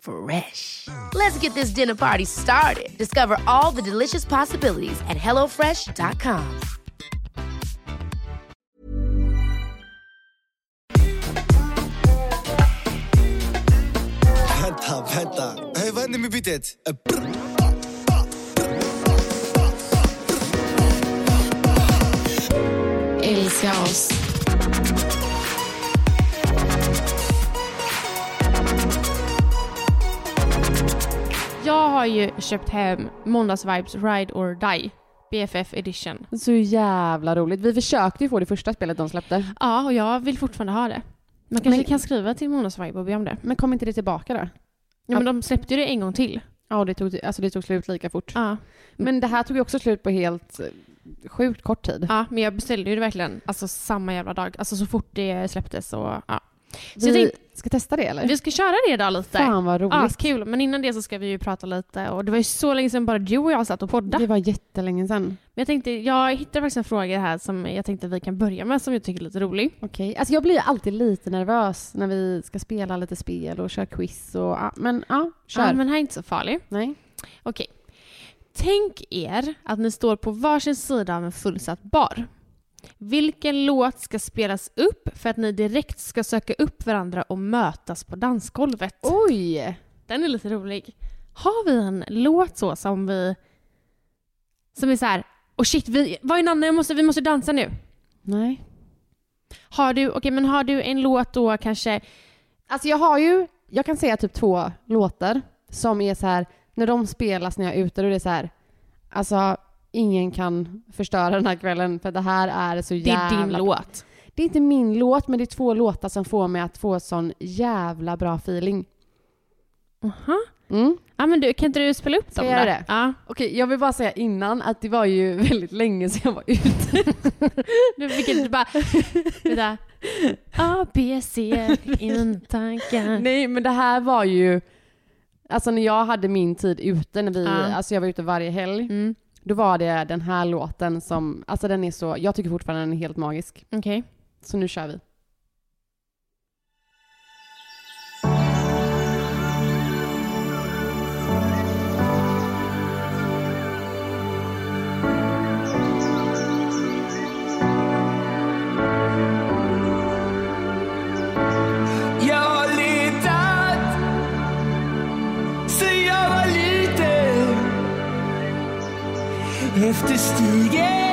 Fresh. Let's get this dinner party started. Discover all the delicious possibilities at hellofresh.com. Vänta, vänta. Hey, vad händer med beatet? Brr. Älska oss. Jag har ju köpt hem Måndagsvibes Ride or Die. BFF edition. Så jävla roligt. Vi försökte ju få det första spelet de släppte. Ja, och jag vill fortfarande ha det. Man kanske Men- kan skriva till Måndagsvibe och be om det. Men kom inte det tillbaka då? Ja, men de släppte ju det en gång till. Ja, det tog, alltså det tog slut lika fort. Ja. Men det här tog ju också slut på helt eh, sjukt kort tid. ja, men jag beställde ju det verkligen alltså, samma jävla dag. Alltså så fort det släpptes. Och, ja. Så vi tänkte, ska testa det eller? vi ska köra det idag lite. Fan vad roligt. Ja, kul. Men innan det så ska vi ju prata lite. Och det var ju så länge sedan bara du och jag satt och poddade. Det var jättelänge sedan. Men jag tänkte, jag hittade faktiskt en fråga här som jag tänkte vi kan börja med som jag tycker är lite rolig. Okej. Alltså jag blir ju alltid lite nervös när vi ska spela lite spel och köra quiz och men ja, kör. Ja, men här är inte så farlig. Nej. Okej. Tänk er att ni står på varsin sida av en fullsatt bar. Vilken låt ska spelas upp för att ni direkt ska söka upp varandra och mötas på dansgolvet? Oj! Den är lite rolig. Har vi en låt så som vi... Som är så här... Och shit, vi, vad är Nanne? Jag måste, vi måste dansa nu. Nej. Har du, okej, men har du en låt då kanske... Alltså jag har ju, jag kan säga typ två låtar som är så här, när de spelas när jag är ute, då är det så här, alltså ingen kan förstöra den här kvällen för det här är så Det jävla... är din låt. Det är inte min låt, men det är två låtar som får mig att få sån jävla bra feeling. Aha. Mm. Ja, men du, kan inte du spela upp Ska dem jag då? göra det? Ja. Okej, jag vill bara säga innan att det var ju väldigt länge sedan jag var ute. Du fick inte bara... Det där... A, B, C i mina tankar. Nej, men det här var ju, alltså när jag hade min tid ute, när vi, Ja. alltså jag var ute varje helg, Mm. Då var det den här låten som, alltså den är så, jag tycker fortfarande den är helt magisk. Okej. Så nu kör vi. Efter stigen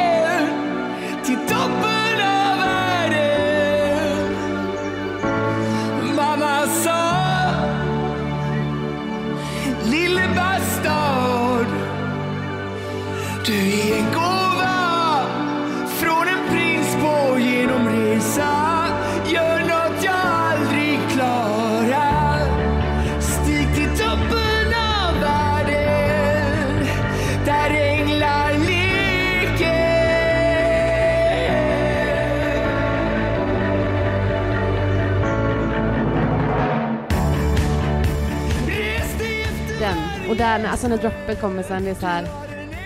När- alltså när droppet kommer sen, det är så här,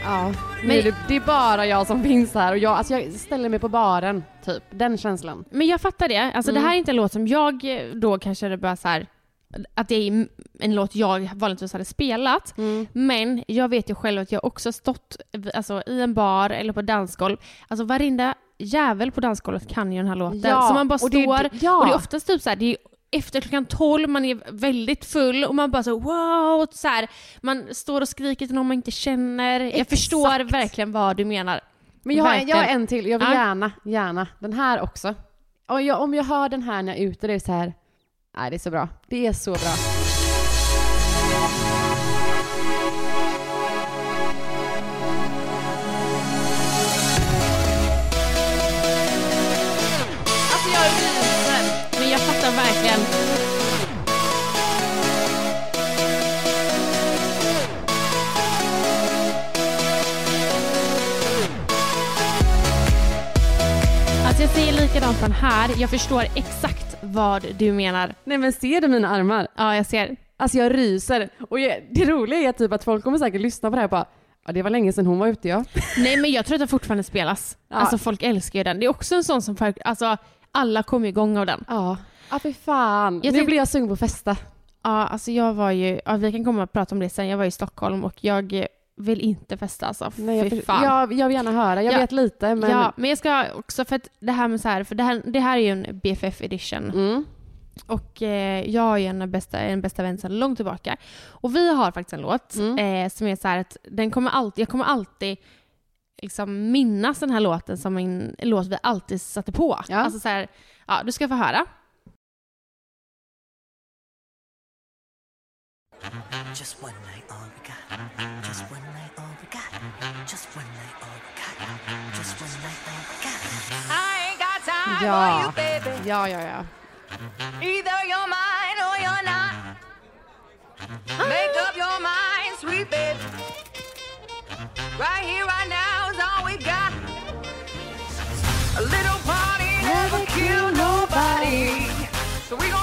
ja. Men- det, det är bara jag som finns här och jag, alltså jag ställer mig på baren, typ. Den känslan. Men jag fattar det. Alltså Mm. det här är inte en låt som jag eh, då kanske hade bara så här att det är en låt jag vanligtvis hade spelat. Mm. Men jag vet ju själv att jag också stått alltså, i en bar eller på dansgolv. Alltså varenda jävel på dansgolvet kan ju den här låten. Ja, så man bara och det- står, det- ja. och det är oftast typ så här, det är efter klockan 12, man är väldigt full och man bara så wow, så här, man står och skriker till någon man inte känner. Jag Exakt. förstår verkligen vad du menar. Men jag har, en- jag har en till. Jag vill Ja. gärna, gärna. Den här också. Och jag, om jag hör den här när jag är ute, det är så här... Nej, det är så bra. Det är så bra. Jag säger likadant på den här. Jag förstår exakt vad du menar. Nej men ser du mina armar? Ja, jag ser. Alltså jag ryser. Och jag, det roliga är typ att folk kommer säkert lyssna på det här och bara Ja, det var länge sedan hon var ute ja. Nej men jag tror att den fortfarande spelas. Ja. Alltså folk älskar ju den. Det är också en sån som folk, alltså alla kommer igång av den. Ja. Ja, fy fan. Jag nu blir jag sugen på att festa. Ja, alltså jag var ju, ja, vi kan komma och prata om det sen, jag var i Stockholm och jag vill inte festa alltså. Nej, jag, Fy fan. jag, jag vill gärna höra. Jag Ja. vet lite men... Ja, men jag ska också för att det här med så här, för det här, det här är ju en BFF edition Mm. och eh, jag är ju en bästa, en bästa vän sedan långt tillbaka. Och vi har faktiskt en låt Mm. eh, som är så här att den kommer alltid, jag kommer alltid liksom minnas den här låten som en låt vi alltid satte på. Ja. Alltså så här, ja du ska få höra. Just one night, all we got. Just one night, all we got. Just one night, all we got. Just one night, all we got. I ain't got time for you, baby. Ja, ja, ja. Either you're mine or you're not. Make up your mind, sweet baby. Right here, right now is all we got. A little party never kill nobody. So we gon'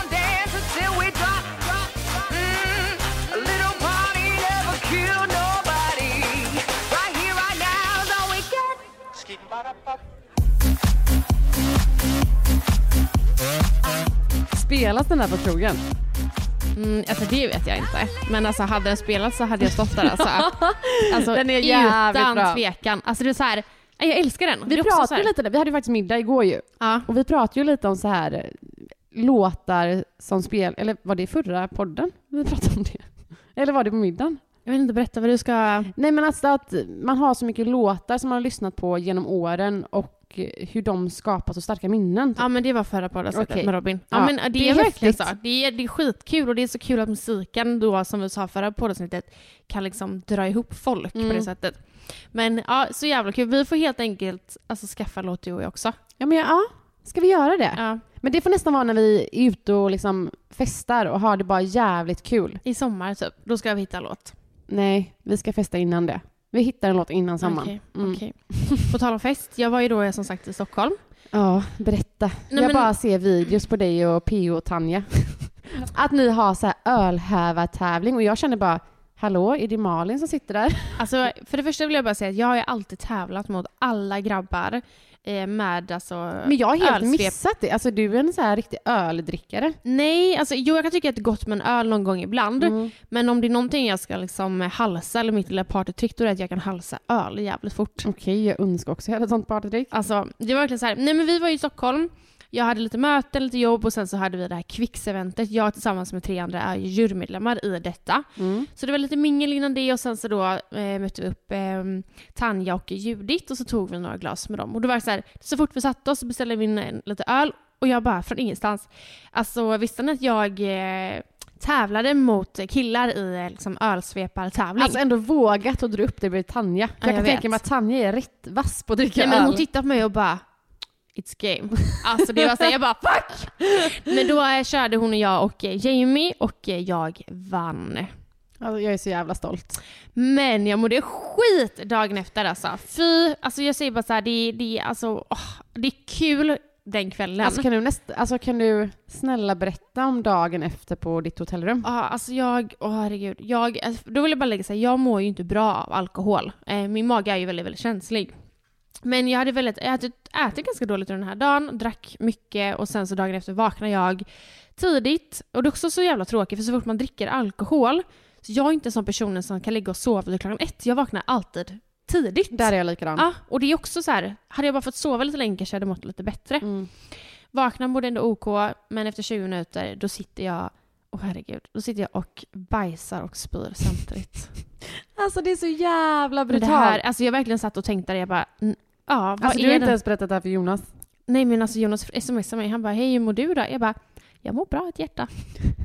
Spelas den där på krogen? Mm, alltså det vet jag inte. Men alltså hade den spelats så hade jag stått där alltså. alltså Den är jävligt utan bra. tvekan. Alltså det är så här, jag älskar den. Vi pratade här, lite, där- vi hade ju faktiskt middag igår ju. Ja. Och vi pratade ju lite om så här eh, låtar som spel, eller var det i förra podden vi pratade om det? Eller var det på middagen? Jag vill inte berätta vad du ska... Nej men alltså att man har så mycket låtar som man har lyssnat på genom åren och eh, hur de skapar så starka minnen. typ. Ja men det var förra poddavsnittet Okej. med Robin. Ja, Ja, men det, det är, är verkligen så. Det är, det är skitkul och det är så kul att musiken då som vi sa förra poddavsnittet kan liksom dra ihop folk på Mm. det sättet. Men ja, så jävla kul. Vi får helt enkelt alltså, skaffa låt du och jag också. Ja men ja, ska vi göra det? Ja, Men det får nästan vara när vi är ute och liksom festar och har det bara jävligt kul. I sommar typ. Då ska vi hitta låt. Nej, vi ska festa innan det. Vi hittar en låt innan sommaren. Okej, Mm. okej. På tal om fest, jag var ju då som sagt i Stockholm. Ja, berätta. Nej, jag men- bara ser videos på dig och P.O. och Tanja. att ni har så här ölhävartävling och jag känner bara, hallå, är det Malin som sitter där? Alltså, för det första vill jag bara säga att jag har ju alltid tävlat mot alla grabbar eh, med alltså Men jag har helt ölsvep. missat det. Alltså du är en så här riktig öldrickare. Nej, alltså jo jag kan tycka att det är gott med en öl någon gång ibland. Mm. Men om det är någonting jag ska liksom halsa eller mitt lilla partytrick då är det att jag kan halsa öl jävligt fort. Okej, jag önskar också jag hade ett sånt partytrick. Alltså det var verkligen så här. nej men vi var ju i Stockholm, jag hade lite möten, lite jobb och sen så hade vi det här Kvicks-eventet. Jag tillsammans med tre andra är ju jurymedlemmar i detta. Mm. Så det var lite mingel innan det och sen så då eh, mötte vi upp eh, Tanja och Judit och så tog vi några glas med dem. Och då var det så här, så fort vi satte oss så beställde vi in en, lite öl och jag bara från ingenstans. Alltså visste ni att jag eh, tävlade mot killar i eh, liksom, ölsvepartävling? Alltså ändå vågat att dra upp det bredvid Tanja. För Ja, jag kan jag tänka vet. mig att Tanja är rätt vass på att dricka Nej men öl. hon tittade på mig och bara It's game. Alltså det var så här, jag bara fuck! Men då eh, körde hon och jag och eh, Jamie och eh, jag vann. Alltså, jag är så jävla stolt. Men jag mådde skit dagen efter alltså. Fy, alltså jag säger bara så här, det, det, alltså, åh, det är kul den kvällen. Alltså kan, du näst, alltså kan du snälla berätta om dagen efter på ditt hotellrum? Ja, alltså jag, åh herregud. Jag, alltså, då vill jag bara lägga säga, jag mår ju inte bra av alkohol. Eh, min mage är ju väldigt, väldigt känslig. Men jag hade väldigt, ätit, ätit ganska dåligt under den här dagen, drack mycket och sen så dagen efter vaknade jag tidigt. Och det är också så jävla tråkigt för så fort man dricker alkohol, så jag är inte en sån person som kan ligga och sova till klockan ett. Jag vaknar alltid tidigt. Där är jag likadan. Ja, och det är också så här, hade jag bara fått sova lite längre så hade jag mått lite bättre. Mm. Vaknar mådde ändå OK, men efter 20 minuter då sitter jag, åh herregud, då sitter jag och bajsar och spyr samtidigt. Alltså det är så jävla det brutalt. här, alltså jag verkligen satt och tänkte där, jag bara, "N- Ja, vad Alltså är du har inte ens berättat det här för Jonas. Nej men alltså Jonas smsade mig, han bara hej hur mår du då? Jag bara jag mår bra, ett hjärta.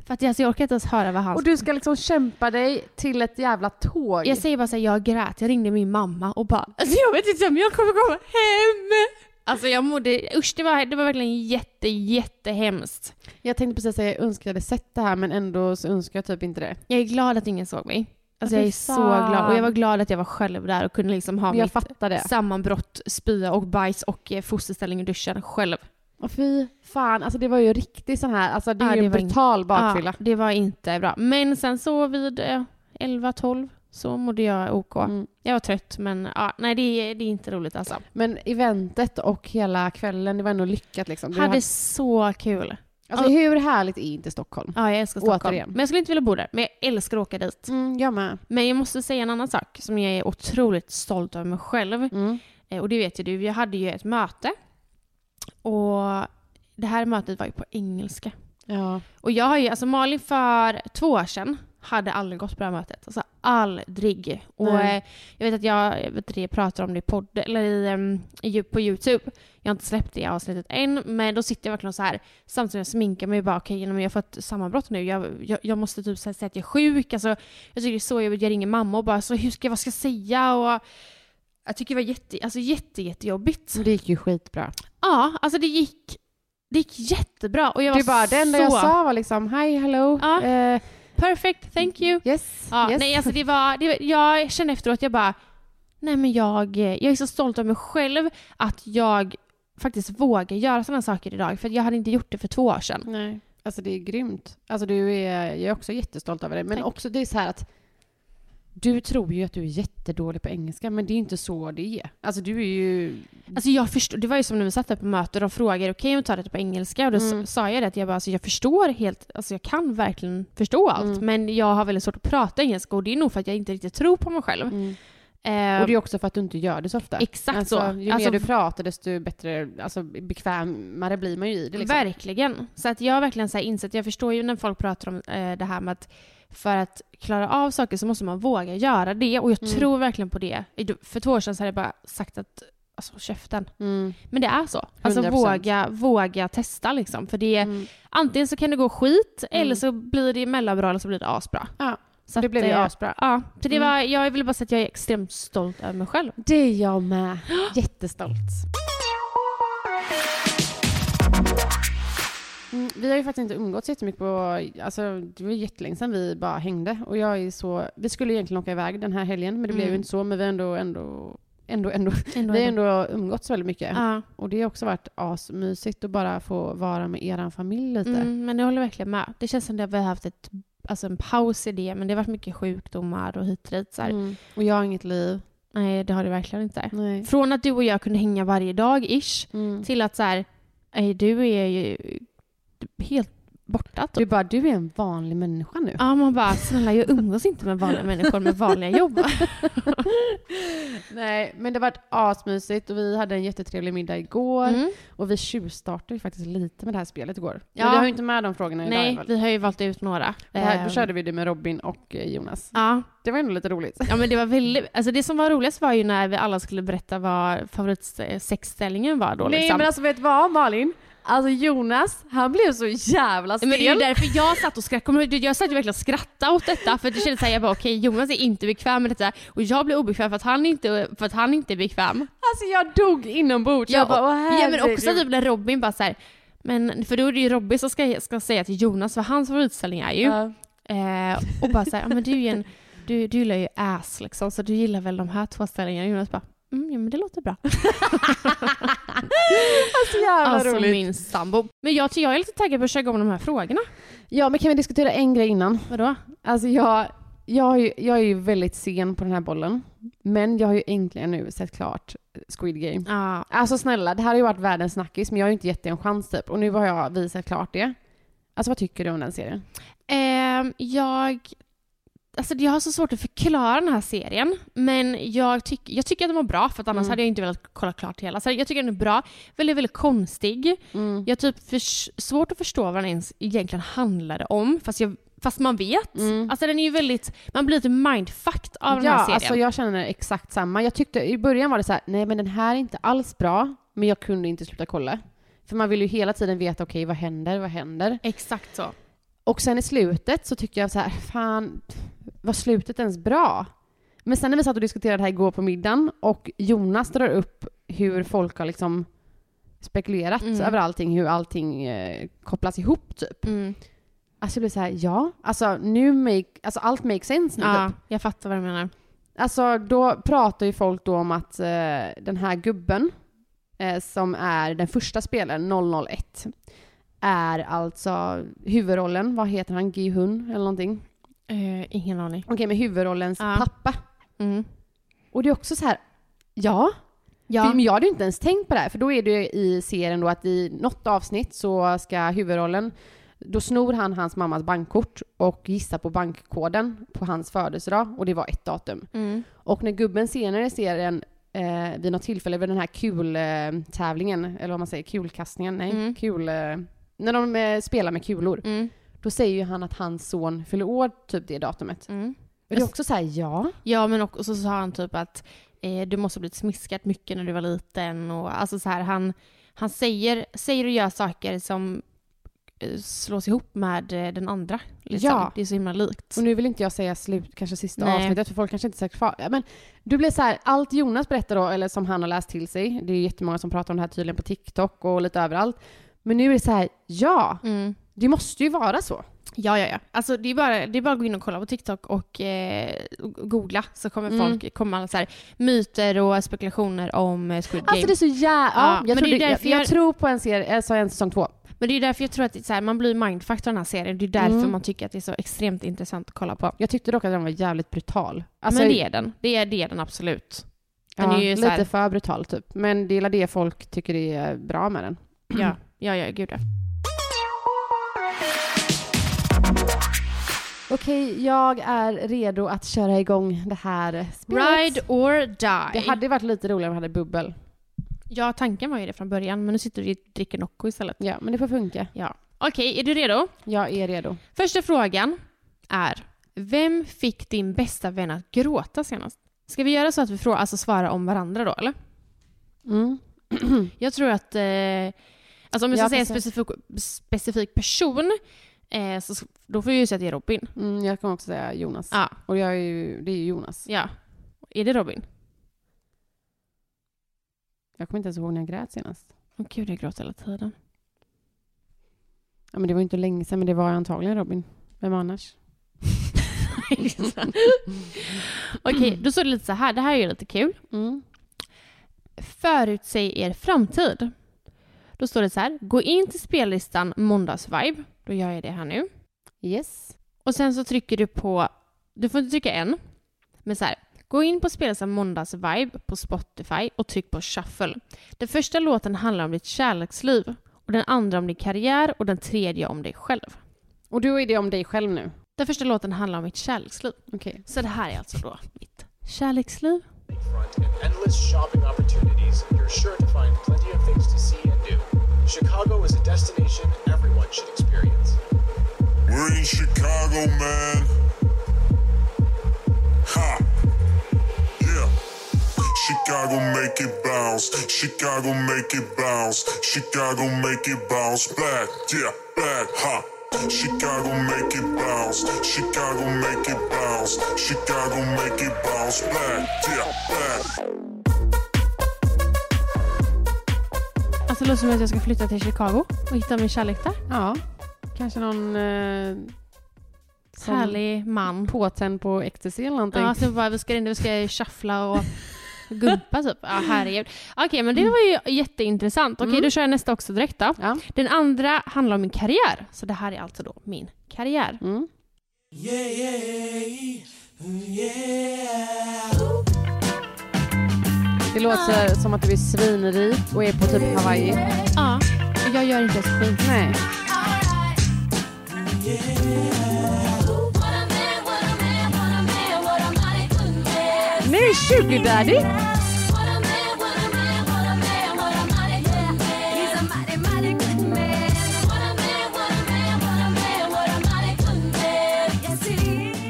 För att alltså, jag orkar inte ens höra vad han Och du ska liksom kämpa dig till ett jävla tåg. Jag säger bara såhär, jag grät, jag ringde min mamma och bara alltså jag vet inte om jag kommer komma hem. Alltså jag mådde, usch det var, det var verkligen jätte, jättehemskt. Jag tänkte precis säga jag önskar jag hade sett det här men ändå så önskar jag typ inte det. Jag är glad att ingen såg mig. Alltså jag är så glad. Och jag var glad att jag var själv där och kunde liksom ha jag mitt sammanbrott, spya och bajs och eh, fosterställning i duschen själv. Och fy fan, alltså det var ju riktigt sån här, alltså det är Ja, ju det en brutal bakfylla. Ja, det var inte bra. Men sen så vid eh, 11-12 så mådde jag OK. Mm. Jag var trött men ja, nej det, är- det är inte roligt alltså. Men eventet och hela kvällen, det var ändå lyckat liksom. Du Hade så kul. Alltså hur härligt är inte Stockholm? Ja, jag älskar Stockholm. Återigen. Men jag skulle inte vilja bo där. Men jag älskar att åka dit. Mm, jag med. Men jag måste säga en annan sak som jag är otroligt stolt över mig själv. Mm. Eh, Och det vet ju du, jag hade ju ett möte. Och det här mötet var ju på engelska. Ja. Och jag har ju, alltså Malin för två år sedan hade aldrig gått på det här mötet. Alltså aldrig. Och eh, jag vet att jag, jag vet jag pratar om det i podd, eller i, em, i, på YouTube. Jag har inte släppt det avsnittet än, men då sitter jag verkligen så här samtidigt som jag sminkar mig bara okej, okay, jag har fått sammanbrott nu. Jag, jag, jag måste typ så säga att jag är sjuk. Alltså, jag tycker det är så jobbigt. Jag ringer mamma och bara så hur ska vad ska jag säga? Och jag tycker det var jätte, alltså, jätte, jättejobbigt. Det gick ju skitbra. Ja, alltså det gick, det gick jättebra. Och jag Det var bara, det enda så... jag sa var liksom hi, hello. Ja. Eh, Perfect, thank you. yes, Ja, yes. Nej, alltså det var, det, var- jag kände efteråt, jag bara, nej men jag, jag är så stolt över mig själv att jag faktiskt vågar göra sådana saker idag. För jag hade inte gjort det för två år sedan. Nej, alltså det är grymt. Alltså du är, jag är också jättestolt över det. Men Tack. också det är så här att du tror ju att du är jättedålig på engelska, men det är inte så det är. Alltså du är ju... Alltså jag förstår, det var ju som när vi satt där på möte och de frågade, okej om ta det på engelska? Och då Mm. sa jag det att jag bara, alltså jag förstår helt, alltså jag kan verkligen förstå allt. Mm. Men jag har väldigt svårt att prata engelska och det är nog för att jag inte riktigt tror på mig själv. Mm. Eh, Och det är också för att du inte gör det så ofta. Exakt alltså, så. Ju Alltså, mer du pratar desto bättre, alltså bekvämare blir man ju i det liksom. Verkligen. Så att jag har verkligen så här insett, jag förstår ju när folk pratar om eh, det här med att för att klara av saker så måste man våga göra det. Och jag Mm. tror verkligen på det. För två år sedan så hade jag bara sagt att, alltså käften. Mm. Men det är så. Alltså 100%. våga, våga testa liksom. För det är, Mm. antingen så kan det gå skit Mm. eller så blir det mellanbra eller så blir det asbra. Ja, Så det att, blev ju eh, asbra. Ja, så det Mm. var, jag vill bara säga att jag är extremt stolt över mig själv. Det är jag med. Jättestolt. Mm, vi har ju faktiskt inte umgåtts jättemycket på, alltså det var jättelänge sedan vi bara hängde och jag är så, vi skulle egentligen åka iväg den här helgen men det blev ju Mm. inte så men vi har ändå, ändå, ändå, ändå, Ändå vi har ändå umgåtts väldigt mycket. Ja. Och det har också varit asmysigt att bara få vara med eran familj lite. Mm, men jag håller verkligen med. Det känns som att vi har haft ett, alltså en paus i det, men det har varit mycket sjukdomar och hit och dit. Så. Mm. Och jag har inget liv. Nej, det har det verkligen inte. Nej. Från att du och jag kunde hänga varje dag, ish, Mm. till att så här, nej, du är ju helt borta. Du Typ. bara, du är en vanlig människa nu. Ja, man bara, snälla jag umgås inte med vanliga människor med vanliga jobb. Nej, men det varit asmysigt och vi hade en jättetrevlig middag igår. Mm. Och vi tjuvstartade ju faktiskt lite med det här spelet igår. Ja. Men vi har ju inte med de frågorna idag. Nej, vi har ju valt ut några. här, Ehm, då körde vi det med Robin och eh, Jonas. Ja, Det var ändå lite roligt. ja, men det var väldigt, alltså det som var roligast var ju när vi alla skulle berätta vad favoritsexställningen var då. Nej liksom. men alltså vet du vad Malin? Alltså Jonas, han blev så jävla stel. Men det är ju därför jag satt och skrattade. Jag satt ju verkligen och skrattade åt detta för det kändes såhär, jag bara okej Jonas är inte bekväm med detta och jag blir obekväm för att han inte, för att han inte är bekväm. Alltså jag dog inombords. jag bara, Åh, ja men också herregud." typ när Robin bara såhär, men för då är det ju Robin som ska, ska säga till Jonas vad hans favoritställning är ju. Ja. Eh, och bara såhär, ja men du är ju en, du, du gillar ju ass liksom så du gillar väl de här två ställningarna. Jonas bara, mm, ja men det låter bra. Så jävla Alltså roligt. min sambo. Men jag, jag är lite taggad på att köra igång de här frågorna. Ja men kan vi diskutera en grej innan? Vadå? Alltså jag, jag, ju, jag är ju väldigt sen på den här bollen. Men jag har ju äntligen nu sett klart Squid Game. Ja, Alltså snälla, det här har ju varit världens snackis men jag har ju inte gett det en chans typ. Och nu har jag visat klart det. Alltså vad tycker du om den serien? Ehm, jag... Alltså jag har så svårt att förklara den här serien, men jag, tyck, jag tycker att den var bra, för att annars Mm. hade jag inte velat kolla klart hela. Så jag tycker den är bra, väldigt, väldigt konstig. Mm. Jag har typ för, svårt att förstå vad den ens egentligen handlade om, fast jag Fast man vet. Mm. Alltså den är ju väldigt, man blir lite mindfucked av den ja, här serien. alltså jag känner exakt samma. Jag tyckte i början var det så här, nej men den här är inte alls bra, men jag kunde inte sluta kolla. För man vill ju hela tiden veta, okej vad händer, vad händer? Exakt så. Och sen i slutet så tyckte jag så här, fan, var slutet ens bra? Men sen när vi satt och diskuterade det här igår på middagen och Jonas drar upp hur folk har liksom spekulerat Mm. över allting, hur allting eh, kopplas ihop typ. Mm. Alltså jag blir så här, ja, alltså nu make, alltså allt makes sense nu Ja, typ. jag fattar vad du menar. Alltså då pratar ju folk då om att eh, den här gubben eh, som är den första spelaren, 001, är alltså huvudrollen, vad heter han, Gi-Hun eller någonting? Eh, ingen aning. Okej, med huvudrollens Ja. pappa. Mm. Och det är också så här, ja, Ja. För, men jag hade ju inte ens tänkt på det här, för då är det i serien då att i något avsnitt så ska huvudrollen, då snor han hans mammas bankkort och gissar på bankkoden på hans födelsedag och det var ett datum. Mm. Och när gubben senare i serien eh, vid något tillfälle vid den här kultävlingen, eller vad man säger, kulkastningen, nej, Mm. kul... Eh, när de eh, spelar med kulor, Mm. Då säger ju han att hans son fyller år typ det datumet. Mm. Och det är också så här, ja. Ja, men också så sa han typ att eh, du måste ha blivit smiskad mycket när du var liten och alltså så här han, han säger, säger och gör saker som eh, slås ihop med eh, den andra. Liksom. Ja. Det är så himla likt. Och nu vill inte jag säga slut, kanske sista Nej. avsnittet, för folk kanske inte säkert kvar. Men du blir så här, allt Jonas berättar då, eller som han har läst till sig, det är jättemånga som pratar om det här tydligen på TikTok och lite överallt. Men nu är det så här, ja, Mm. Det måste ju vara så. Ja, ja, ja. Alltså det är, bara, det är bara att gå in och kolla på TikTok och eh, googla så kommer Mm. folk komma så här, myter och spekulationer om eh, Squid Game. Alltså det är så jävla... Ja, Ja, jag, tror det jag, jag, jag- tror på en serie, alltså en säsong två. Men det är därför jag tror att så här, man blir mindfucked av den här serien. Det är därför Mm. man tycker att det är så extremt intressant att kolla på. Jag tyckte dock att den var jävligt brutal. Alltså, men det är den. Det är, det är den absolut. Den ja, är ju så lite här- för brutal typ. Men det är det folk tycker det är bra med den. Ja, ja, ja, gud ja. Okej, jag är redo att köra igång det här spelet. Ride or die. Det hade varit lite roligare om vi hade bubbel. Ja, tanken var ju det från början, men nu sitter du och dricker Nocco istället. Ja, men det får funka. Ja. Okej, är du redo? Jag är redo. Första frågan är, vem fick din bästa vän att gråta senast? Ska vi göra så att vi frågar, alltså svarar om varandra då, eller? Mm. Jag tror att, eh, alltså om jag ska säga en specifik, specifik person, eh, så, då får jag ju säga att det är Robin. Mm, jag kan också säga Jonas. Ja, Och jag är ju, det är ju Jonas. ja. Är det Robin? Jag kommer inte ens ihåg när jag grät senast. Åh gud, jag gråter hela tiden. Ja, men det var inte länge sedan, men det var antagligen Robin. Vem annars? Okej, då står det lite så här, det här är ju lite kul. Mm. Förutsäg er framtid. Då står det så här, gå in till spellistan måndagsvibe. Då gör jag det här nu. Yes. Och sen så trycker du på, du får inte trycka en, men så här, gå in på spellistan måndagsvibe på Spotify och tryck på shuffle. Den första låten handlar om ditt kärleksliv och den andra om din karriär och den tredje om dig själv. Och då är det om dig själv nu? Den första låten handlar om mitt kärleksliv. Okej. Så det här är alltså då mitt kärleksliv. Chicago is a destination should experience. We're in Chicago, man. Ha! Yeah. Chicago make it bounce. Chicago make it bounce. Chicago make it bounce back. Yeah, back. Ha! Chicago make it bounce. Chicago make it bounce. Chicago make it bounce back. Yeah, back. Alltså det låter som att jag ska flytta till Chicago och hitta min kärlek där. Ja. Kanske någon... Eh, som Härlig man. Påtänd på ecstasy eller någonting. Ja, så bara vi ska in, vi ska shuffla och gumpa typ. Ja, herregud. Okej, men det var ju jätteintressant. Okej, då kör jag nästa också direkt då. Ja. Den andra handlar om min karriär. Så det här är alltså då min karriär. Mm. Det låter som att du är svinrik och är på typ Hawaii. Ja, och jag gör inte ens skit. Nej. Nu är Sugar Daddy.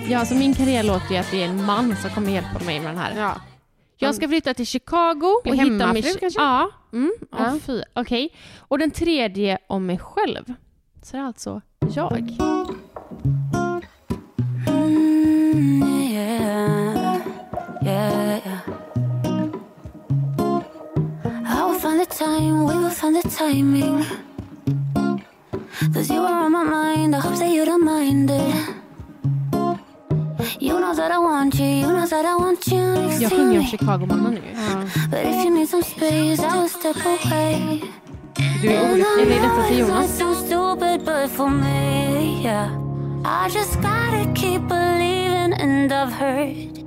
Ja, alltså min karriär låter ju att det är en man som kommer hjälpa mig med den här. Ja. Jag ska flytta till Chicago Bli och hitta hemmafru mig... kanske? Ja. Mm, Ja. ja. Fy. Okej. Och den tredje om mig själv. Så det är alltså jag. yeah, yeah, yeah. I will find the time, we will find the timing. Cause you are on my mind, I hope that you don't mind it. You know that I want you, you know that I want you next Jag sjunger om. Chicago-mannen nu. But if you need some space, I will step away. Du är olycklig. Eller är detta till Jonas? it's not so stupid, but for me, yeah. I just gotta keep believing, and I've heard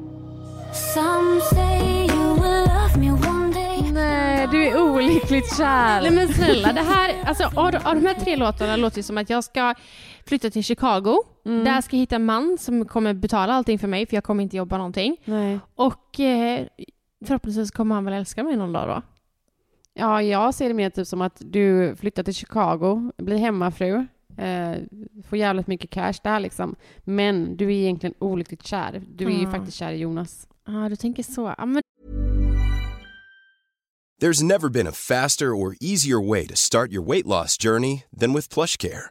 some say you will love me one day. Nej, du är olyckligt kär. Nej men snälla, det här, alltså, av, av de här tre låtarna låter det som att jag ska flytta till Chicago. Mm. Där ska jag hitta en man som kommer betala allting för mig för jag kommer inte jobba någonting. Nej. Och eh, förhoppningsvis kommer han väl älska mig någon dag då. Ja, jag ser det mer typ som att du flyttar till Chicago, blir hemmafru, eh, får jävligt mycket cash där liksom. Men du är egentligen olyckligt kär. Du är ju Mm. faktiskt kär i Jonas. Ja, du tänker så. Ja, men There's never been a faster or easier way to start your weight loss journey than with PlushCare.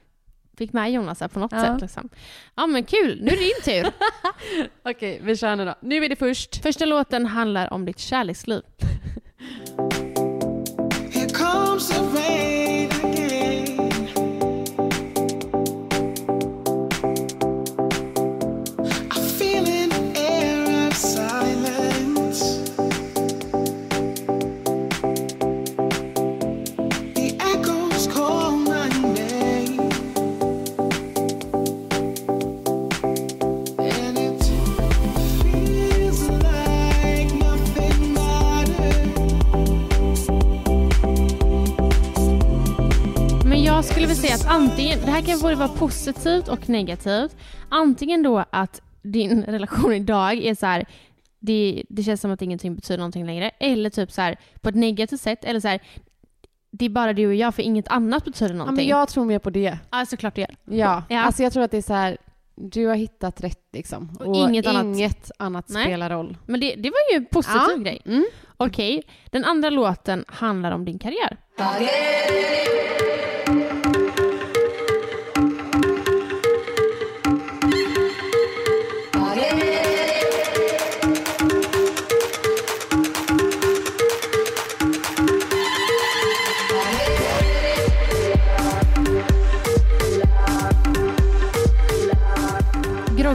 Fick med Jonas här på något Ja. sätt. Liksom. Ja men kul, nu är det din tur. Okej, vi kör nu då. Nu är det först. Första låten handlar om ditt kärleksliv. Here comes the rain säga att antingen, det här kan både vara positivt och negativt. Antingen då att din relation idag är så här, det, det känns som att ingenting betyder någonting längre. Eller typ så här på ett negativt sätt. Eller så här, det är bara du och jag för inget annat betyder Ja, någonting. men jag tror mer på det. Ja, såklart det gör. Ja. Ja. Alltså jag tror att det är så här, du har hittat rätt liksom. Och inget annat. inget annat spelar roll. Men det, det var ju en positiv Ja. grej. Mm. Okej, den andra låten handlar om din karriär.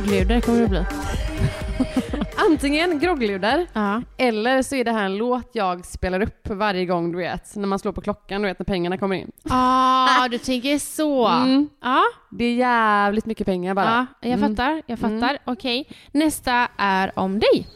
Groggluder kommer det bli. Antingen groggluder Ja. eller så är det här en låt jag spelar upp varje gång du vet, när man slår på klockan, du vet när pengarna kommer in. Ah, du tänker så. Mm. Ja, Det är jävligt mycket pengar bara. ja, jag Mm. fattar. Jag fattar. Okej, nästa är om dig.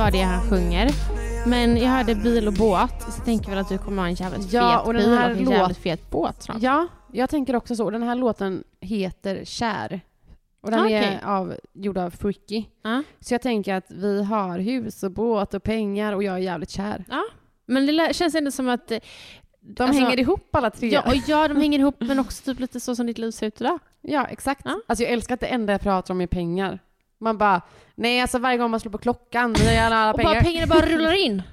Vad det är han sjunger. Men jag hörde bil och båt, så tänker väl att du kommer ha en jävligt Ja, fet och den bil här och en jävligt fet båt snart. Ja, jag tänker också så. Den här låten heter Kär. Och den Ah, är av, gjord av Freaky. Ja. Så jag tänker att vi har hus och båt och pengar och jag är jävligt kär. Ja. Men det känns ändå som att... eh, De alltså- hänger ihop alla tre. Ja, och ja, de hänger ihop men också typ lite så som ditt liv ser ut idag. Ja, exakt. Ja. Alltså jag älskar att det enda jag pratar om är pengar. Man bara, nej alltså varje gång man slår på klockan, då är alla Och pengar. bara pengarna bara rullar in.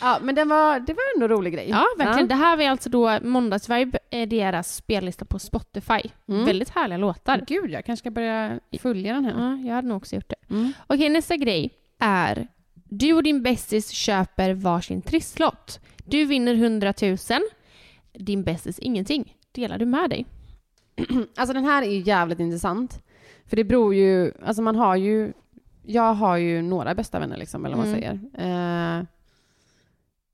Ja, men den var, det var ändå en rolig grej. Ja, verkligen. Det här var alltså då Måndagsvibe, är deras spellista på Spotify. Mm. Väldigt härliga låtar. Gud, jag kanske ska börja följa den här. Ja, jag hade nog också gjort det. Mm. Okej, nästa grej är du och din bästis köper varsin trisslott. Du vinner 100 000. Din bästis ingenting. Delar du med dig? Alltså den här är ju jävligt intressant. För det beror ju, alltså man har ju, jag har ju några bästa vänner liksom, eller vad man Mm. säger. Eh,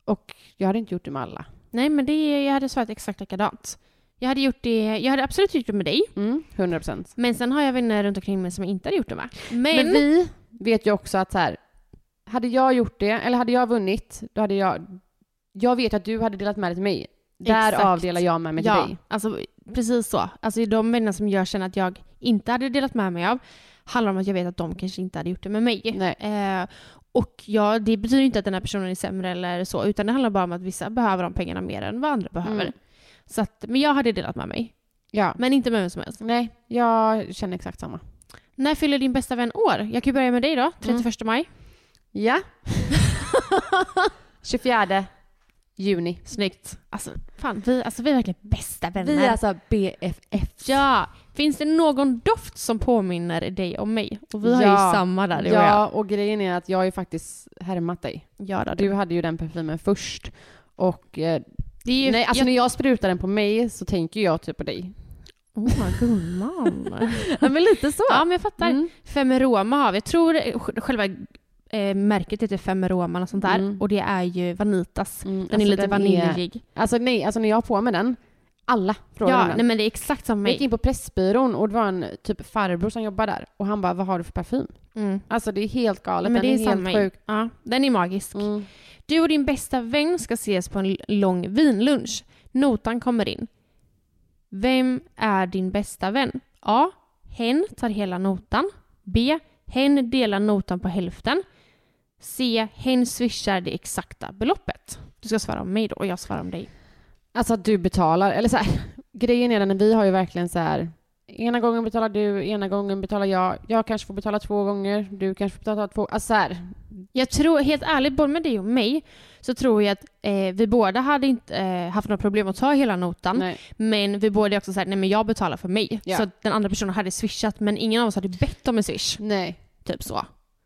och jag hade inte gjort det med alla. Nej, men det, jag hade svarat exakt likadant. Jag hade, gjort det, jag hade absolut gjort det med dig, Mm, 100 procent. men sen har jag vänner runt omkring mig som jag inte hade gjort det med. Men, Men vi vet ju också att så här, hade jag gjort det, eller hade jag vunnit, då hade jag, jag vet att du hade delat med dig till mig. Därav Exakt. delar jag med mig till ja, dig. alltså precis så. Alltså de vänner som jag känner att jag inte hade delat med mig av handlar om att jag vet att de kanske inte hade gjort det med mig. Eh, och ja, det betyder inte att den här personen är sämre eller så, utan det handlar bara om att vissa behöver de pengarna mer än vad andra behöver. Mm. Så att, men jag hade delat med mig. Ja. Men inte med vem som helst. Nej, jag känner exakt samma. När fyller din bästa vän år? Jag kan ju börja med dig då, 31 maj. Ja. 24 juni. Snyggt. Alltså, fan, vi, alltså, vi är verkligen bästa vänner. Vi är alltså BFF. Ja! Finns det någon doft som påminner dig om mig? Och vi har Ja. ju samma där, du och jag. Ja, och grejen är att jag har ju faktiskt härmat dig. Ja, då, Du hade ju den parfymen först. Och eh, Det är ju, nej, alltså jag, när jag sprutar den på mig så tänker jag typ på dig. Oh, gumman. Ja, men lite så. ja, men jag fattar. Mm. Femeroma har vi. Jag tror sj- själva eh, märket heter Femeroma och sånt där. Mm. Och det är ju Vanitas. Mm, Den är alltså lite Är, vaniljig. alltså nej, alltså när jag har på mig den, alla frågar Ja, nej, men det är exakt som Jag gick mig. in på Pressbyrån och det var en typ farbror som jobbar där och han bara, vad har du för parfym? Mm. Alltså det är helt galet, Men den det är, helt mig. sjuk. Ja, den är magisk. Mm. Du och din bästa vän ska ses på en l- lång vinlunch. Notan kommer in. Vem är din bästa vän? A. Hen tar hela notan. B. Hen delar notan på hälften. C. Hen swishar det exakta beloppet. Du ska svara om mig då och jag svarar om dig. Alltså att du betalar, eller så här, grejen är den vi har ju verkligen så här, ena gången betalar du, ena gången betalar jag, jag kanske får betala två gånger, du kanske får betala två, alltså så här, Jag tror, helt ärligt, både med dig och mig, så tror jag att eh, vi båda hade inte eh, haft några problem att ta hela notan. nej. Men vi båda också såhär, nej men jag betalar för mig. Ja. Så den andra personen hade swishat, men ingen av oss hade bett om en swish. nej. Typ så.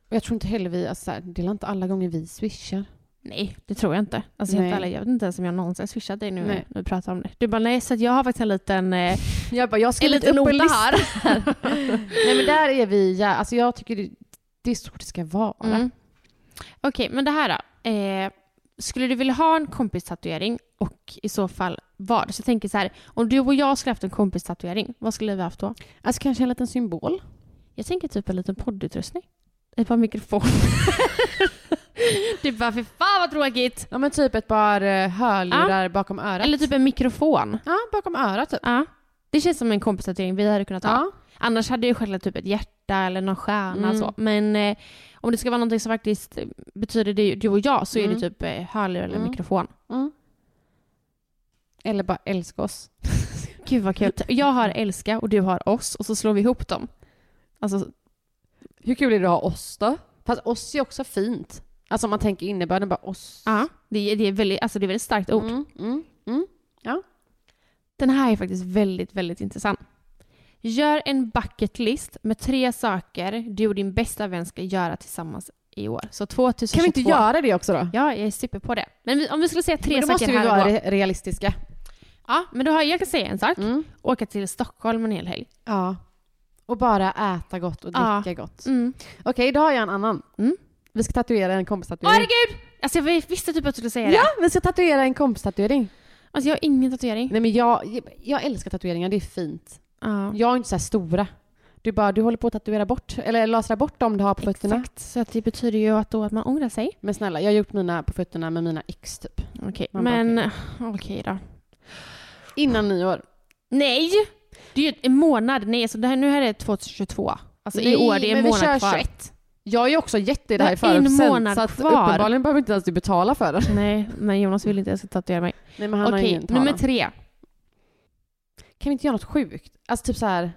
Och jag tror inte heller vi, alltså så här, det är inte alla gånger vi swishar. Nej, det tror jag inte. Alltså helt ärligt, jag vet inte ens om jag någonsin swishat dig nu Nej. när vi pratar om det. Du bara, nej, så att jag har faktiskt en liten... Eh, Jag bara, jag en skrivit liten en nota här. nej men där är vi, ja, alltså jag tycker det, det är så det ska vara. Mm. Okej, men det här då. Eh, skulle du vilja ha en kompistatuering och i så fall vad? Så jag tänker så här, om du och jag skulle haft en kompistatuering, vad skulle vi haft då? Alltså kanske en liten symbol. Jag tänker typ en liten poddutrustning. Ett par mikrofoner. du bara, för fan vad tråkigt! Ja men typ ett par eh, hörlurar bakom örat. Eller typ en mikrofon. Ja, bakom örat typ. Ja. Det känns som en kompistatuering vi hade kunnat ha. Ja. Annars hade jag självklart typ ett hjärta eller någon stjärna Mm. så. Men eh, om det ska vara någonting som faktiskt betyder det, du och jag så är Mm. det typ eh, hörlurar eller Mm. mikrofon. Mm. Eller bara älska oss. Gud vad kul. Jag har älska och du har oss och så slår vi ihop dem. Alltså, Hur kul är det att ha oss då? Fast oss är också fint. Alltså om man tänker innebörden bara oss. ja. Det är, det är, väldigt, alltså det är väldigt starkt ord. Mm, mm, mm. Den här är faktiskt väldigt, väldigt intressant. Gör en bucket list med tre saker du och din bästa vän ska göra tillsammans i år. Så 2022. Kan vi inte göra det också då? Ja, jag är super på det. Men vi, om vi skulle säga tre Men då saker måste vi här vara då. re- realistiska. Ja, men då har jag kan säga en sak. Mm. Åka till Stockholm en hel helg. Ja. Och bara äta gott och Ja. dricka gott. Mm. Okej, då har jag en annan. Mm. Vi ska tatuera en Åh kompistatuering. herregud! Alltså jag visste typ att du skulle säga det. Ja, vi ska tatuera en kompistatuering. Alltså jag har ingen tatuering. Nej men jag, jag älskar tatueringar, det är fint. Ja. Jag är inte så stora. Du bara, du håller på att tatuera bort, eller lasra bort dem du har på fötterna. Exakt, så att det betyder ju att, då att man ångrar sig. Men snälla, jag har gjort mina på fötterna med mina ex typ. Okej, bara, men okej då. Innan nyår. Nej! Det är ju en månad. Nej, så det här, nu här är 2022. Alltså i Nej, år, det är en men vi månad kör kvar. 21. Jag är ju också jätte i det här i månad så att kvar. uppenbarligen behöver inte ens du betala för det. Nej, men Jonas vill inte ens tatuera mig. Nej men han har Okej, ingen talan. nummer tre. Kan vi inte göra något sjukt? Alltså typ så här.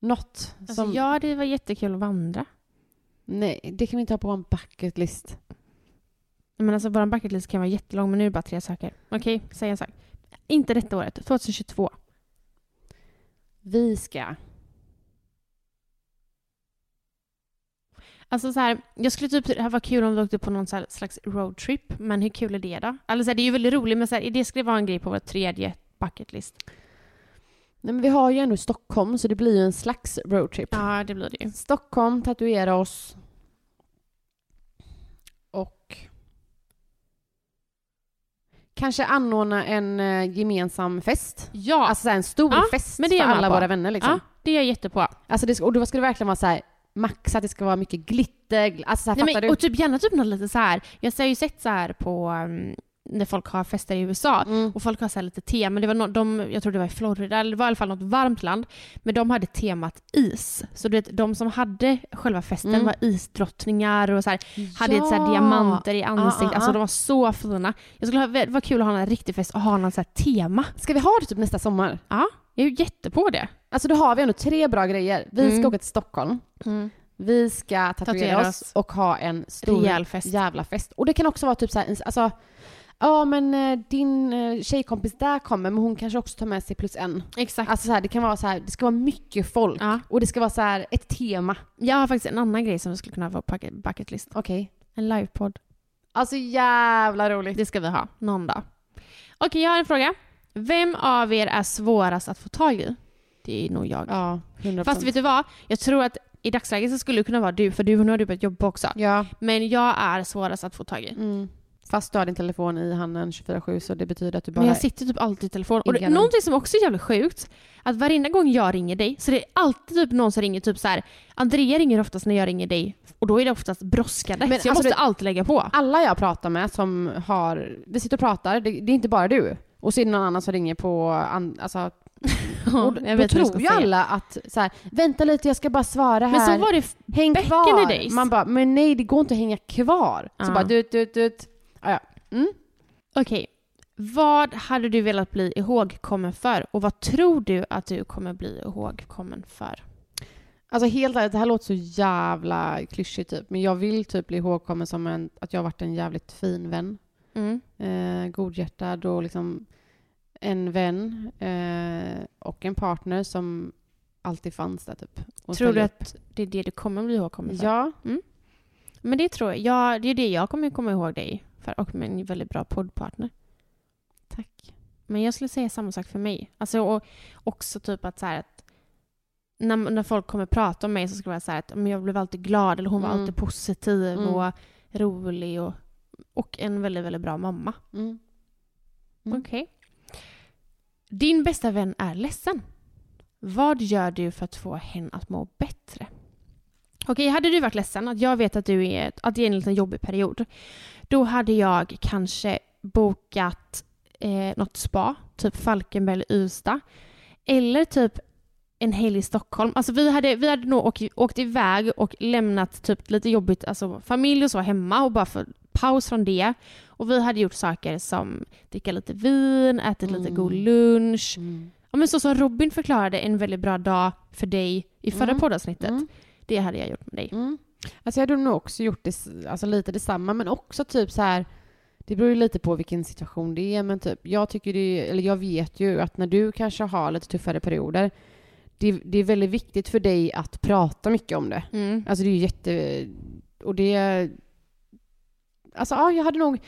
Något Alltså, som... Ja, det var jättekul att vandra. Nej, det kan vi inte ha på en bucket list. Men alltså vår bucket list kan vara jättelång, men nu är det bara tre saker. Okej, säg en sak. Inte detta året, 2022. Vi ska... Alltså så här, jag skulle typ, det här var kul om vi åkte på någon slags roadtrip, men hur kul är det då? Alltså så här, det är ju väldigt roligt, men så här, det skulle vara en grej på vår tredje bucket list. Nej men vi har ju ändå Stockholm så det blir ju en slags roadtrip. Ja, det blir det ju. Stockholm, tatuera oss. Och... Kanske anordna en eh, gemensam fest. Ja, Alltså en stor Ja, fest men det för alla på. våra vänner liksom. ja det är jag jättepå. Alltså det och då ska det verkligen vara så här max att det ska vara mycket glitter. gl- Alltså så här, Nej, men, du? och typ gärna typ något lite så här. Jag har ju sett så här på um, när folk har fester i USA Mm. och folk har så lite tema. Det var no, de, jag tror det var i Florida, eller det var i alla fall något varmt land. Men de hade temat is. Så du vet, de som hade själva festen Mm. var isdrottningar och så här, hade Ja. så här diamanter i ansiktet. Ah, ah, Alltså ah. de var så fina. Jag skulle ha, det var kul att ha en riktig fest och ha något så tema. Ska vi ha det typ nästa sommar? Ja, jag är ju jättepå det. Alltså då har vi ändå tre bra grejer. Vi Mm. ska åka till Stockholm. Vi ska tatuera, Tatuera oss oss. och ha en stor Rejäl fest. jävla fest. Och det kan också vara typ så här, alltså, ja men eh, din eh, tjejkompis där kommer men hon kanske också tar med sig plus en. Exakt. Alltså så här, det kan vara så här, det ska vara mycket folk Ja. och det ska vara så här ett tema. Jag har faktiskt en annan grej som vi skulle kunna ha på bucket, bucket list. Okej. En livepodd. Alltså jävla roligt. Det ska vi ha någon dag. Okej, jag har en fråga. Vem av er är svårast att få tag i? Det är nog jag. Ja, 100%. Fast vet du vad? Jag tror att i dagsläget så skulle det kunna vara du, för du, nu har du börjat jobba också. Ja. Men jag är svårast att få tag i. Mm. Fast du har din telefon i handen 24-7 så det betyder att du bara... Men jag sitter typ alltid i telefon. Och det, någonting som också är jävligt sjukt, att varenda gång jag ringer dig så det är alltid typ någon som ringer typ så här. Andrea ringer oftast när jag ringer dig och då är det oftast brådskande. Men så jag alltså måste det- alltid lägga på. Alla jag pratar med som har... Vi sitter och pratar, det, det är inte bara du. Och så är det någon annan som ringer på... An, alltså, och då tror ju alla att så här, vänta lite jag ska bara svara här. Men så var det Häng kvar. days. Man bara, men nej det går inte att hänga kvar. Så Ja. bara dut, dut, dut. Ja, ja. Mm. Okej. Vad hade du velat bli ihågkommen för? Och vad tror du att du kommer bli ihågkommen för? Alltså helt ärligt, det här låter så jävla klyschigt typ. Men jag vill typ bli ihågkommen som en, att jag har varit en jävligt fin vän. Mm. Eh, godhjärtad och liksom en vän eh, och en partner som alltid fanns där typ. Tror du att det är det du kommer bli ihågkommen för? Ja. Men det tror jag. Ja, det är det jag kommer komma ihåg dig för. Och med en väldigt bra poddpartner. Tack. Men jag skulle säga samma sak för mig. Alltså, och också typ att så här att när, när folk kommer prata om mig så ska det vara så här att men jag blev alltid glad eller hon var Mm. alltid positiv Mm. och rolig och, och en väldigt, väldigt bra mamma. Mm. Mm. Okej. Din bästa vän är ledsen. Vad gör du för att få henne att må bättre? Okej, hade du varit ledsen, att jag vet att du är, att det är en liten jobbig period, då hade jag kanske bokat eh, något spa, typ Falkenberg eller Ystad. Eller typ en helg i Stockholm. Alltså vi hade, vi hade nog åkt, åkt iväg och lämnat typ lite jobbigt, alltså familj och så hemma och bara för paus från det. Och vi hade gjort saker som dricka lite vin, ätit lite Mm. god lunch. Mm. Ja, men så som Robin förklarade en väldigt bra dag för dig i förra Mm. poddavsnittet. Mm. Det hade jag gjort med dig. Mm. Alltså jag hade nog också gjort det, alltså lite detsamma, men också typ så här. Det beror ju lite på vilken situation det är, men typ jag tycker det, eller jag vet ju att när du kanske har lite tuffare perioder, det, det är väldigt viktigt för dig att prata mycket om det. Mm. Alltså det är ju jätte... Och det... Alltså ja, jag hade nog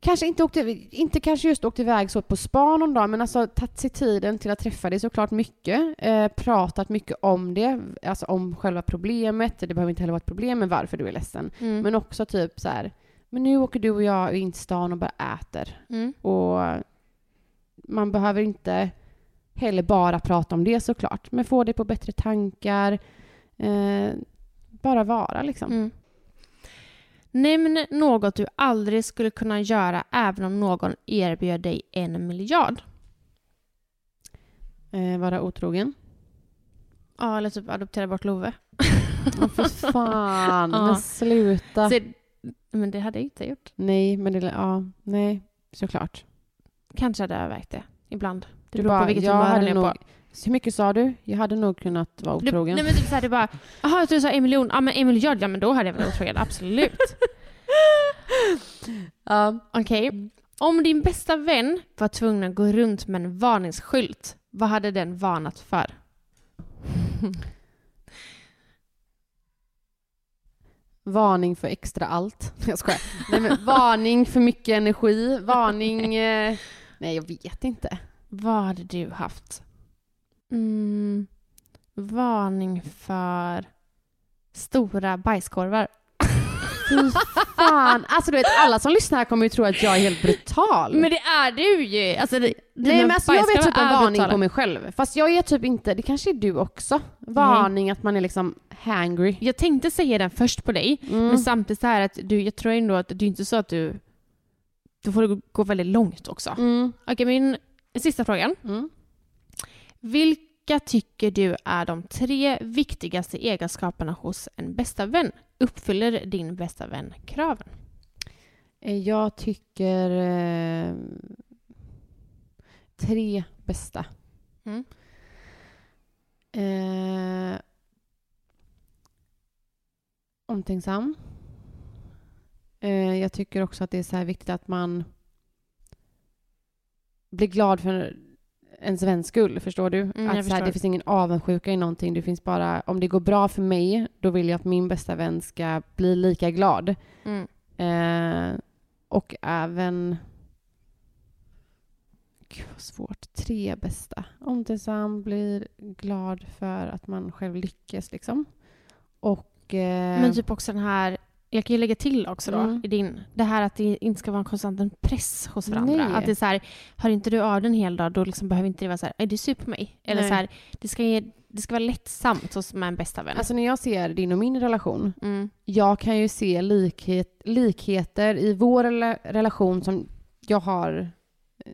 kanske inte åkt, inte kanske just åkt iväg så på spa någon dag, men alltså tagit sig tiden till att träffa dig såklart mycket. Eh, pratat mycket om det, alltså om själva problemet. Det behöver inte heller vara ett problem med varför du är ledsen. Mm. Men också typ så här, men nu åker du och jag in till stan och bara äter. Mm. Och man behöver inte heller bara prata om det såklart. Men få dig på bättre tankar. Eh, bara vara liksom. Mm. Nämn något du aldrig skulle kunna göra även om någon erbjöd dig en miljard. Eh, vara otrogen. Ja, eller typ adoptera bort Love. Åh fy fan, Ja. men sluta. Så, men det hade jag inte gjort. Nej, men det, ja, nej, såklart. Kanske hade jag övervägt det ibland. Det Du beror på vilket jag humör hade han är på. Hur mycket sa du? Jag hade nog kunnat vara Du, otrogen. nej men typ såhär, du bara, jaha jag tror du sa en miljon, ja men en miljard, ja men då hade jag varit otrogen, absolut. Ja. Okej. Om din bästa vän var tvungen att gå runt med en varningsskylt, vad hade den varnat för? Varning för extra allt. Jag skojar. Nej, men varning för mycket energi. Varning... Eh, nej, jag vet inte. Vad hade du haft? Mm, varning för stora bajskorvar. Fy fan. Alltså du vet, alla som lyssnar här kommer ju tro att jag är helt brutal. Men det är du ju! Alltså, det, Nej men alltså jag vet typ en varning brutala. på mig själv. Fast jag är typ inte, det kanske är du också. Varning att man är liksom hangry. Jag tänkte säga den först på dig, Mm. men samtidigt så här att du, jag tror ändå att det är inte så att du... Då får det gå väldigt långt också. Mm. Okej, min sista frågan. Mm. Vilka tycker du är de tre viktigaste egenskaperna hos en bästa vän? Uppfyller din bästa vän kraven? Eh, Jag tycker eh, tre bästa. Mm. Eh, omtänksam. Eh, jag tycker också att det är så här viktigt att man blir glad för ens väns skull, förstår du? Mm, att så här, det finns ingen avundsjuka i någonting. Det finns bara, om det går bra för mig, då vill jag att min bästa vän ska bli lika glad. Mm. Eh, och även... Gud vad svårt. Tre bästa. Omtänksam, blir glad för att man själv lyckas liksom. Och... Eh, Men typ också den här, jag kan ju lägga till också då Mm. i din, det här att det inte ska vara en konstant press hos varandra. Nej. Att det är så här, har inte du av den en hel dag då liksom behöver inte det vara så här, är du sur på mig? Eller Nej. så här, det ska, det ska vara lättsamt hos med en bästa vän. Alltså när jag ser din och min relation, mm. jag kan ju se likhet, likheter i vår rela- relation som jag har eh,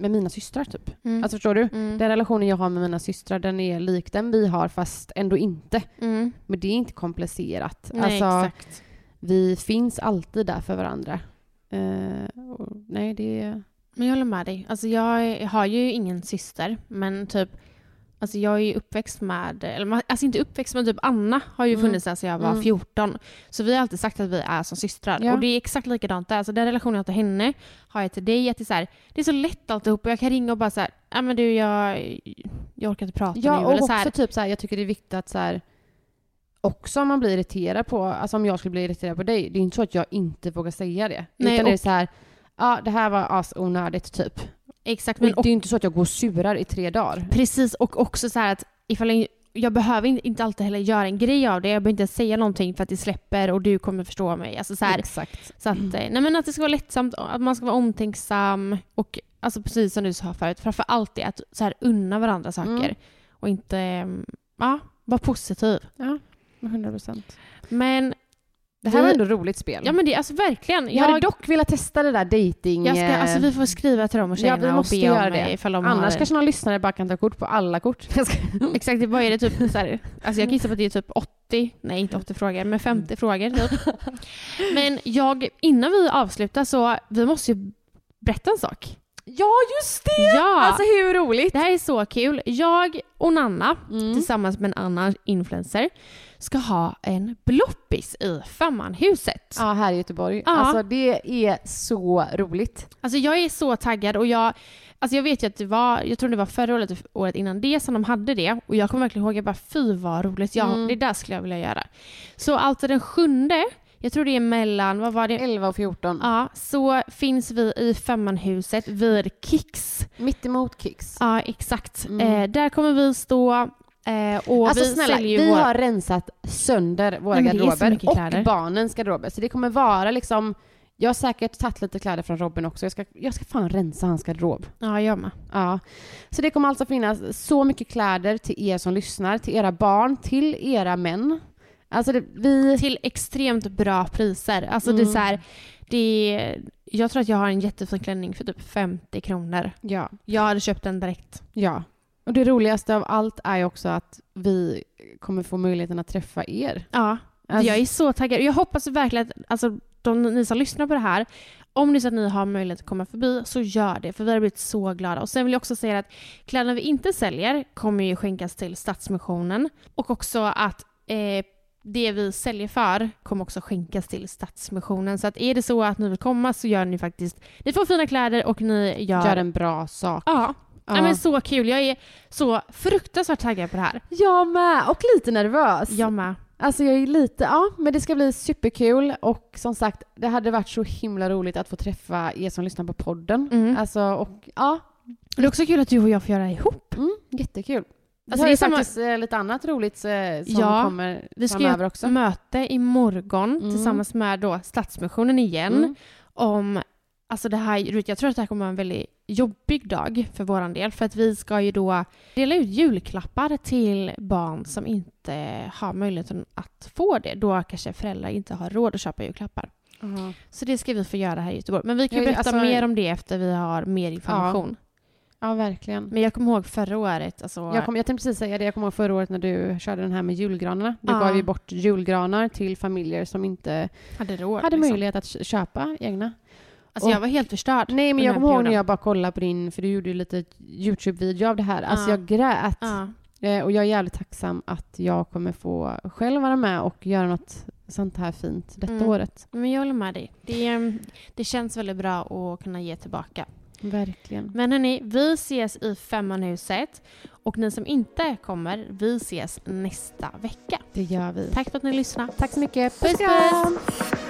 med mina systrar typ. Mm. Alltså förstår du? mm. Den relationen jag har med mina systrar, den är lik den vi har fast ändå inte. Mm. Men det är inte komplicerat. Nej, alltså, exakt. Vi finns alltid där för varandra. Eh, och, nej, det är... Men jag håller med dig. Alltså jag har ju ingen syster, men typ Alltså jag är ju uppväxt med, eller alltså inte uppväxt men typ Anna har ju Mm. funnits sedan jag var Mm. 14. Så vi har alltid sagt att vi är som systrar. Ja. Och det är exakt likadant där. Alltså den relationen jag har till henne har jag till dig. Att det, är så här, det är så lätt alltihop och jag kan ringa och bara så här, ja men du jag, jag orkar inte prata Ja, nu. och Eller också så här, typ så här, jag tycker det är viktigt att så här, också om man blir irriterad på, alltså om jag skulle bli irriterad på dig, det är inte så att jag inte vågar säga det. Nej, utan det är och- så här, ja det här var asonödigt typ. exakt. Men Men, och, det är ju inte så att jag går och surar i tre dagar. precis, och också så här att ifall jag, jag behöver inte- inte alltid heller göra en grej av det. Jag behöver inte säga någonting för att det släpper och du kommer förstå mig. Alltså så här, Exakt. Så att, eh, nej men att det ska vara lättsamt, att man ska vara omtänksam och alltså precis som du sa förut, framför allt det att så här unna varandra saker Mm. och inte, mm, ja, vara positiv. Ja, 100 procent. Men, Det här Vi- var ändå roligt spel. ja men det, alltså verkligen. jag, hade dock velat testa det där dating... jag ska, eh, alltså vi får skriva till dem och Ja, tjejerna vi måste och be om göra det. det. Ifall de Annars har, kanske någon lyssnare bara kan ta kort på alla kort. Jag Exakt, vad är det typ så här, alltså jag gissar på att det är typ 80, nej inte 80 frågor, men 50 frågor typ. Men jag, innan vi avslutar så, vi måste ju berätta en sak. Ja, just det! Ja! Alltså hur roligt? Det här är så kul. Jag och Nanna, Mm. tillsammans med en annan influencer, ska ha en bloppis i Femmanhuset. Ja, här i Göteborg. Ja. Alltså det är så roligt. Alltså jag är så taggad och jag, alltså jag vet ju att det var, jag tror det var förra året, året innan det som de hade det och jag kommer verkligen ihåg, jag bara fy vad roligt, ja, Mm. det där skulle jag vilja göra. Så alltså den sjunde, jag tror det är mellan, vad var det? 11 och 14. Ja, så finns vi i Femmanhuset vid Kicks. Mittemot Kicks. Ja, exakt. Mm. Eh, där kommer vi stå eh, och Alltså vi snälla, vi våra... har rensat sönder våra Nej, garderober och kläder. barnens garderober. Så det kommer vara liksom Jag har säkert tagit lite kläder från Robin också. Jag ska, jag ska fan rensa hans garderob. Ja, jag med. Ja. Så det kommer alltså finnas så mycket kläder till er som lyssnar, till era barn, till era män. Alltså det, vi... Till extremt bra priser. Alltså det är Mm. så här, det är, jag tror att jag har en jättefin klänning för typ 50 kronor. Ja. Jag hade köpt den direkt. Ja. Och det roligaste av allt är ju också att vi kommer få möjligheten att träffa er. Ja, Alltså- jag är så taggad. Jag hoppas verkligen att alltså, de, ni som lyssnar på det här, om är så att ni har möjlighet att komma förbi, så gör det. För vi har blivit så glada. Och sen vill jag också säga att kläderna vi inte säljer kommer ju skänkas till Stadsmissionen. Och också att eh, det vi säljer för kommer också skänkas till Stadsmissionen. Så att är det så att ni vill komma så gör ni faktiskt... Ni får fina kläder och ni gör... Gör en bra sak. Ja. Ja. ja. men så kul. Jag är så fruktansvärt taggad på det här. Jag med! Och lite nervös. Jag med. Alltså jag är lite, ja men det ska bli superkul och som sagt det hade varit så himla roligt att få träffa er som lyssnar på podden. Mm. Alltså och ja, Det är också kul att du och jag får göra det ihop. mm, jättekul. Alltså, det är samma- faktiskt eh, lite annat roligt eh, som Ja, kommer Vi ska göra ett möte imorgon Mm. tillsammans med då Stadsmissionen igen Mm. om Alltså det här, Rut, jag tror att det här kommer vara en väldigt jobbig dag för våran del för att vi ska ju då dela ut julklappar till barn som inte har möjligheten att få det. Då kanske föräldrar inte har råd att köpa julklappar. Ja. Så det ska vi få göra här i Göteborg. Men vi kan Ja, berätta alltså- mer om det efter vi har mer information. ja, verkligen. Men jag kommer ihåg förra året, alltså, Jag, kom, jag tänkte precis säga det, jag kommer ihåg förra året när du körde den här med julgranarna. Du Ja. gav ju bort julgranar till familjer som inte hade råd. hade liksom. möjlighet att kö- köpa egna. Alltså Och- jag var helt förstörd. Nej men jag kommer ihåg när jag bara kollade på din, för du gjorde ju lite Youtube-video av det här. Alltså Ja. jag grät. Eh, och jag är jävligt tacksam att jag kommer få själv vara med och göra något sånt här fint detta Mm. året. Men jag håller med dig. Det, är- det känns väldigt bra att kunna ge tillbaka. Verkligen. Men hörni, vi ses i Femmanhuset. Och ni som inte kommer, vi ses nästa vecka. Det gör vi. Tack för att ni lyssnade. Tack så mycket. Puss puss!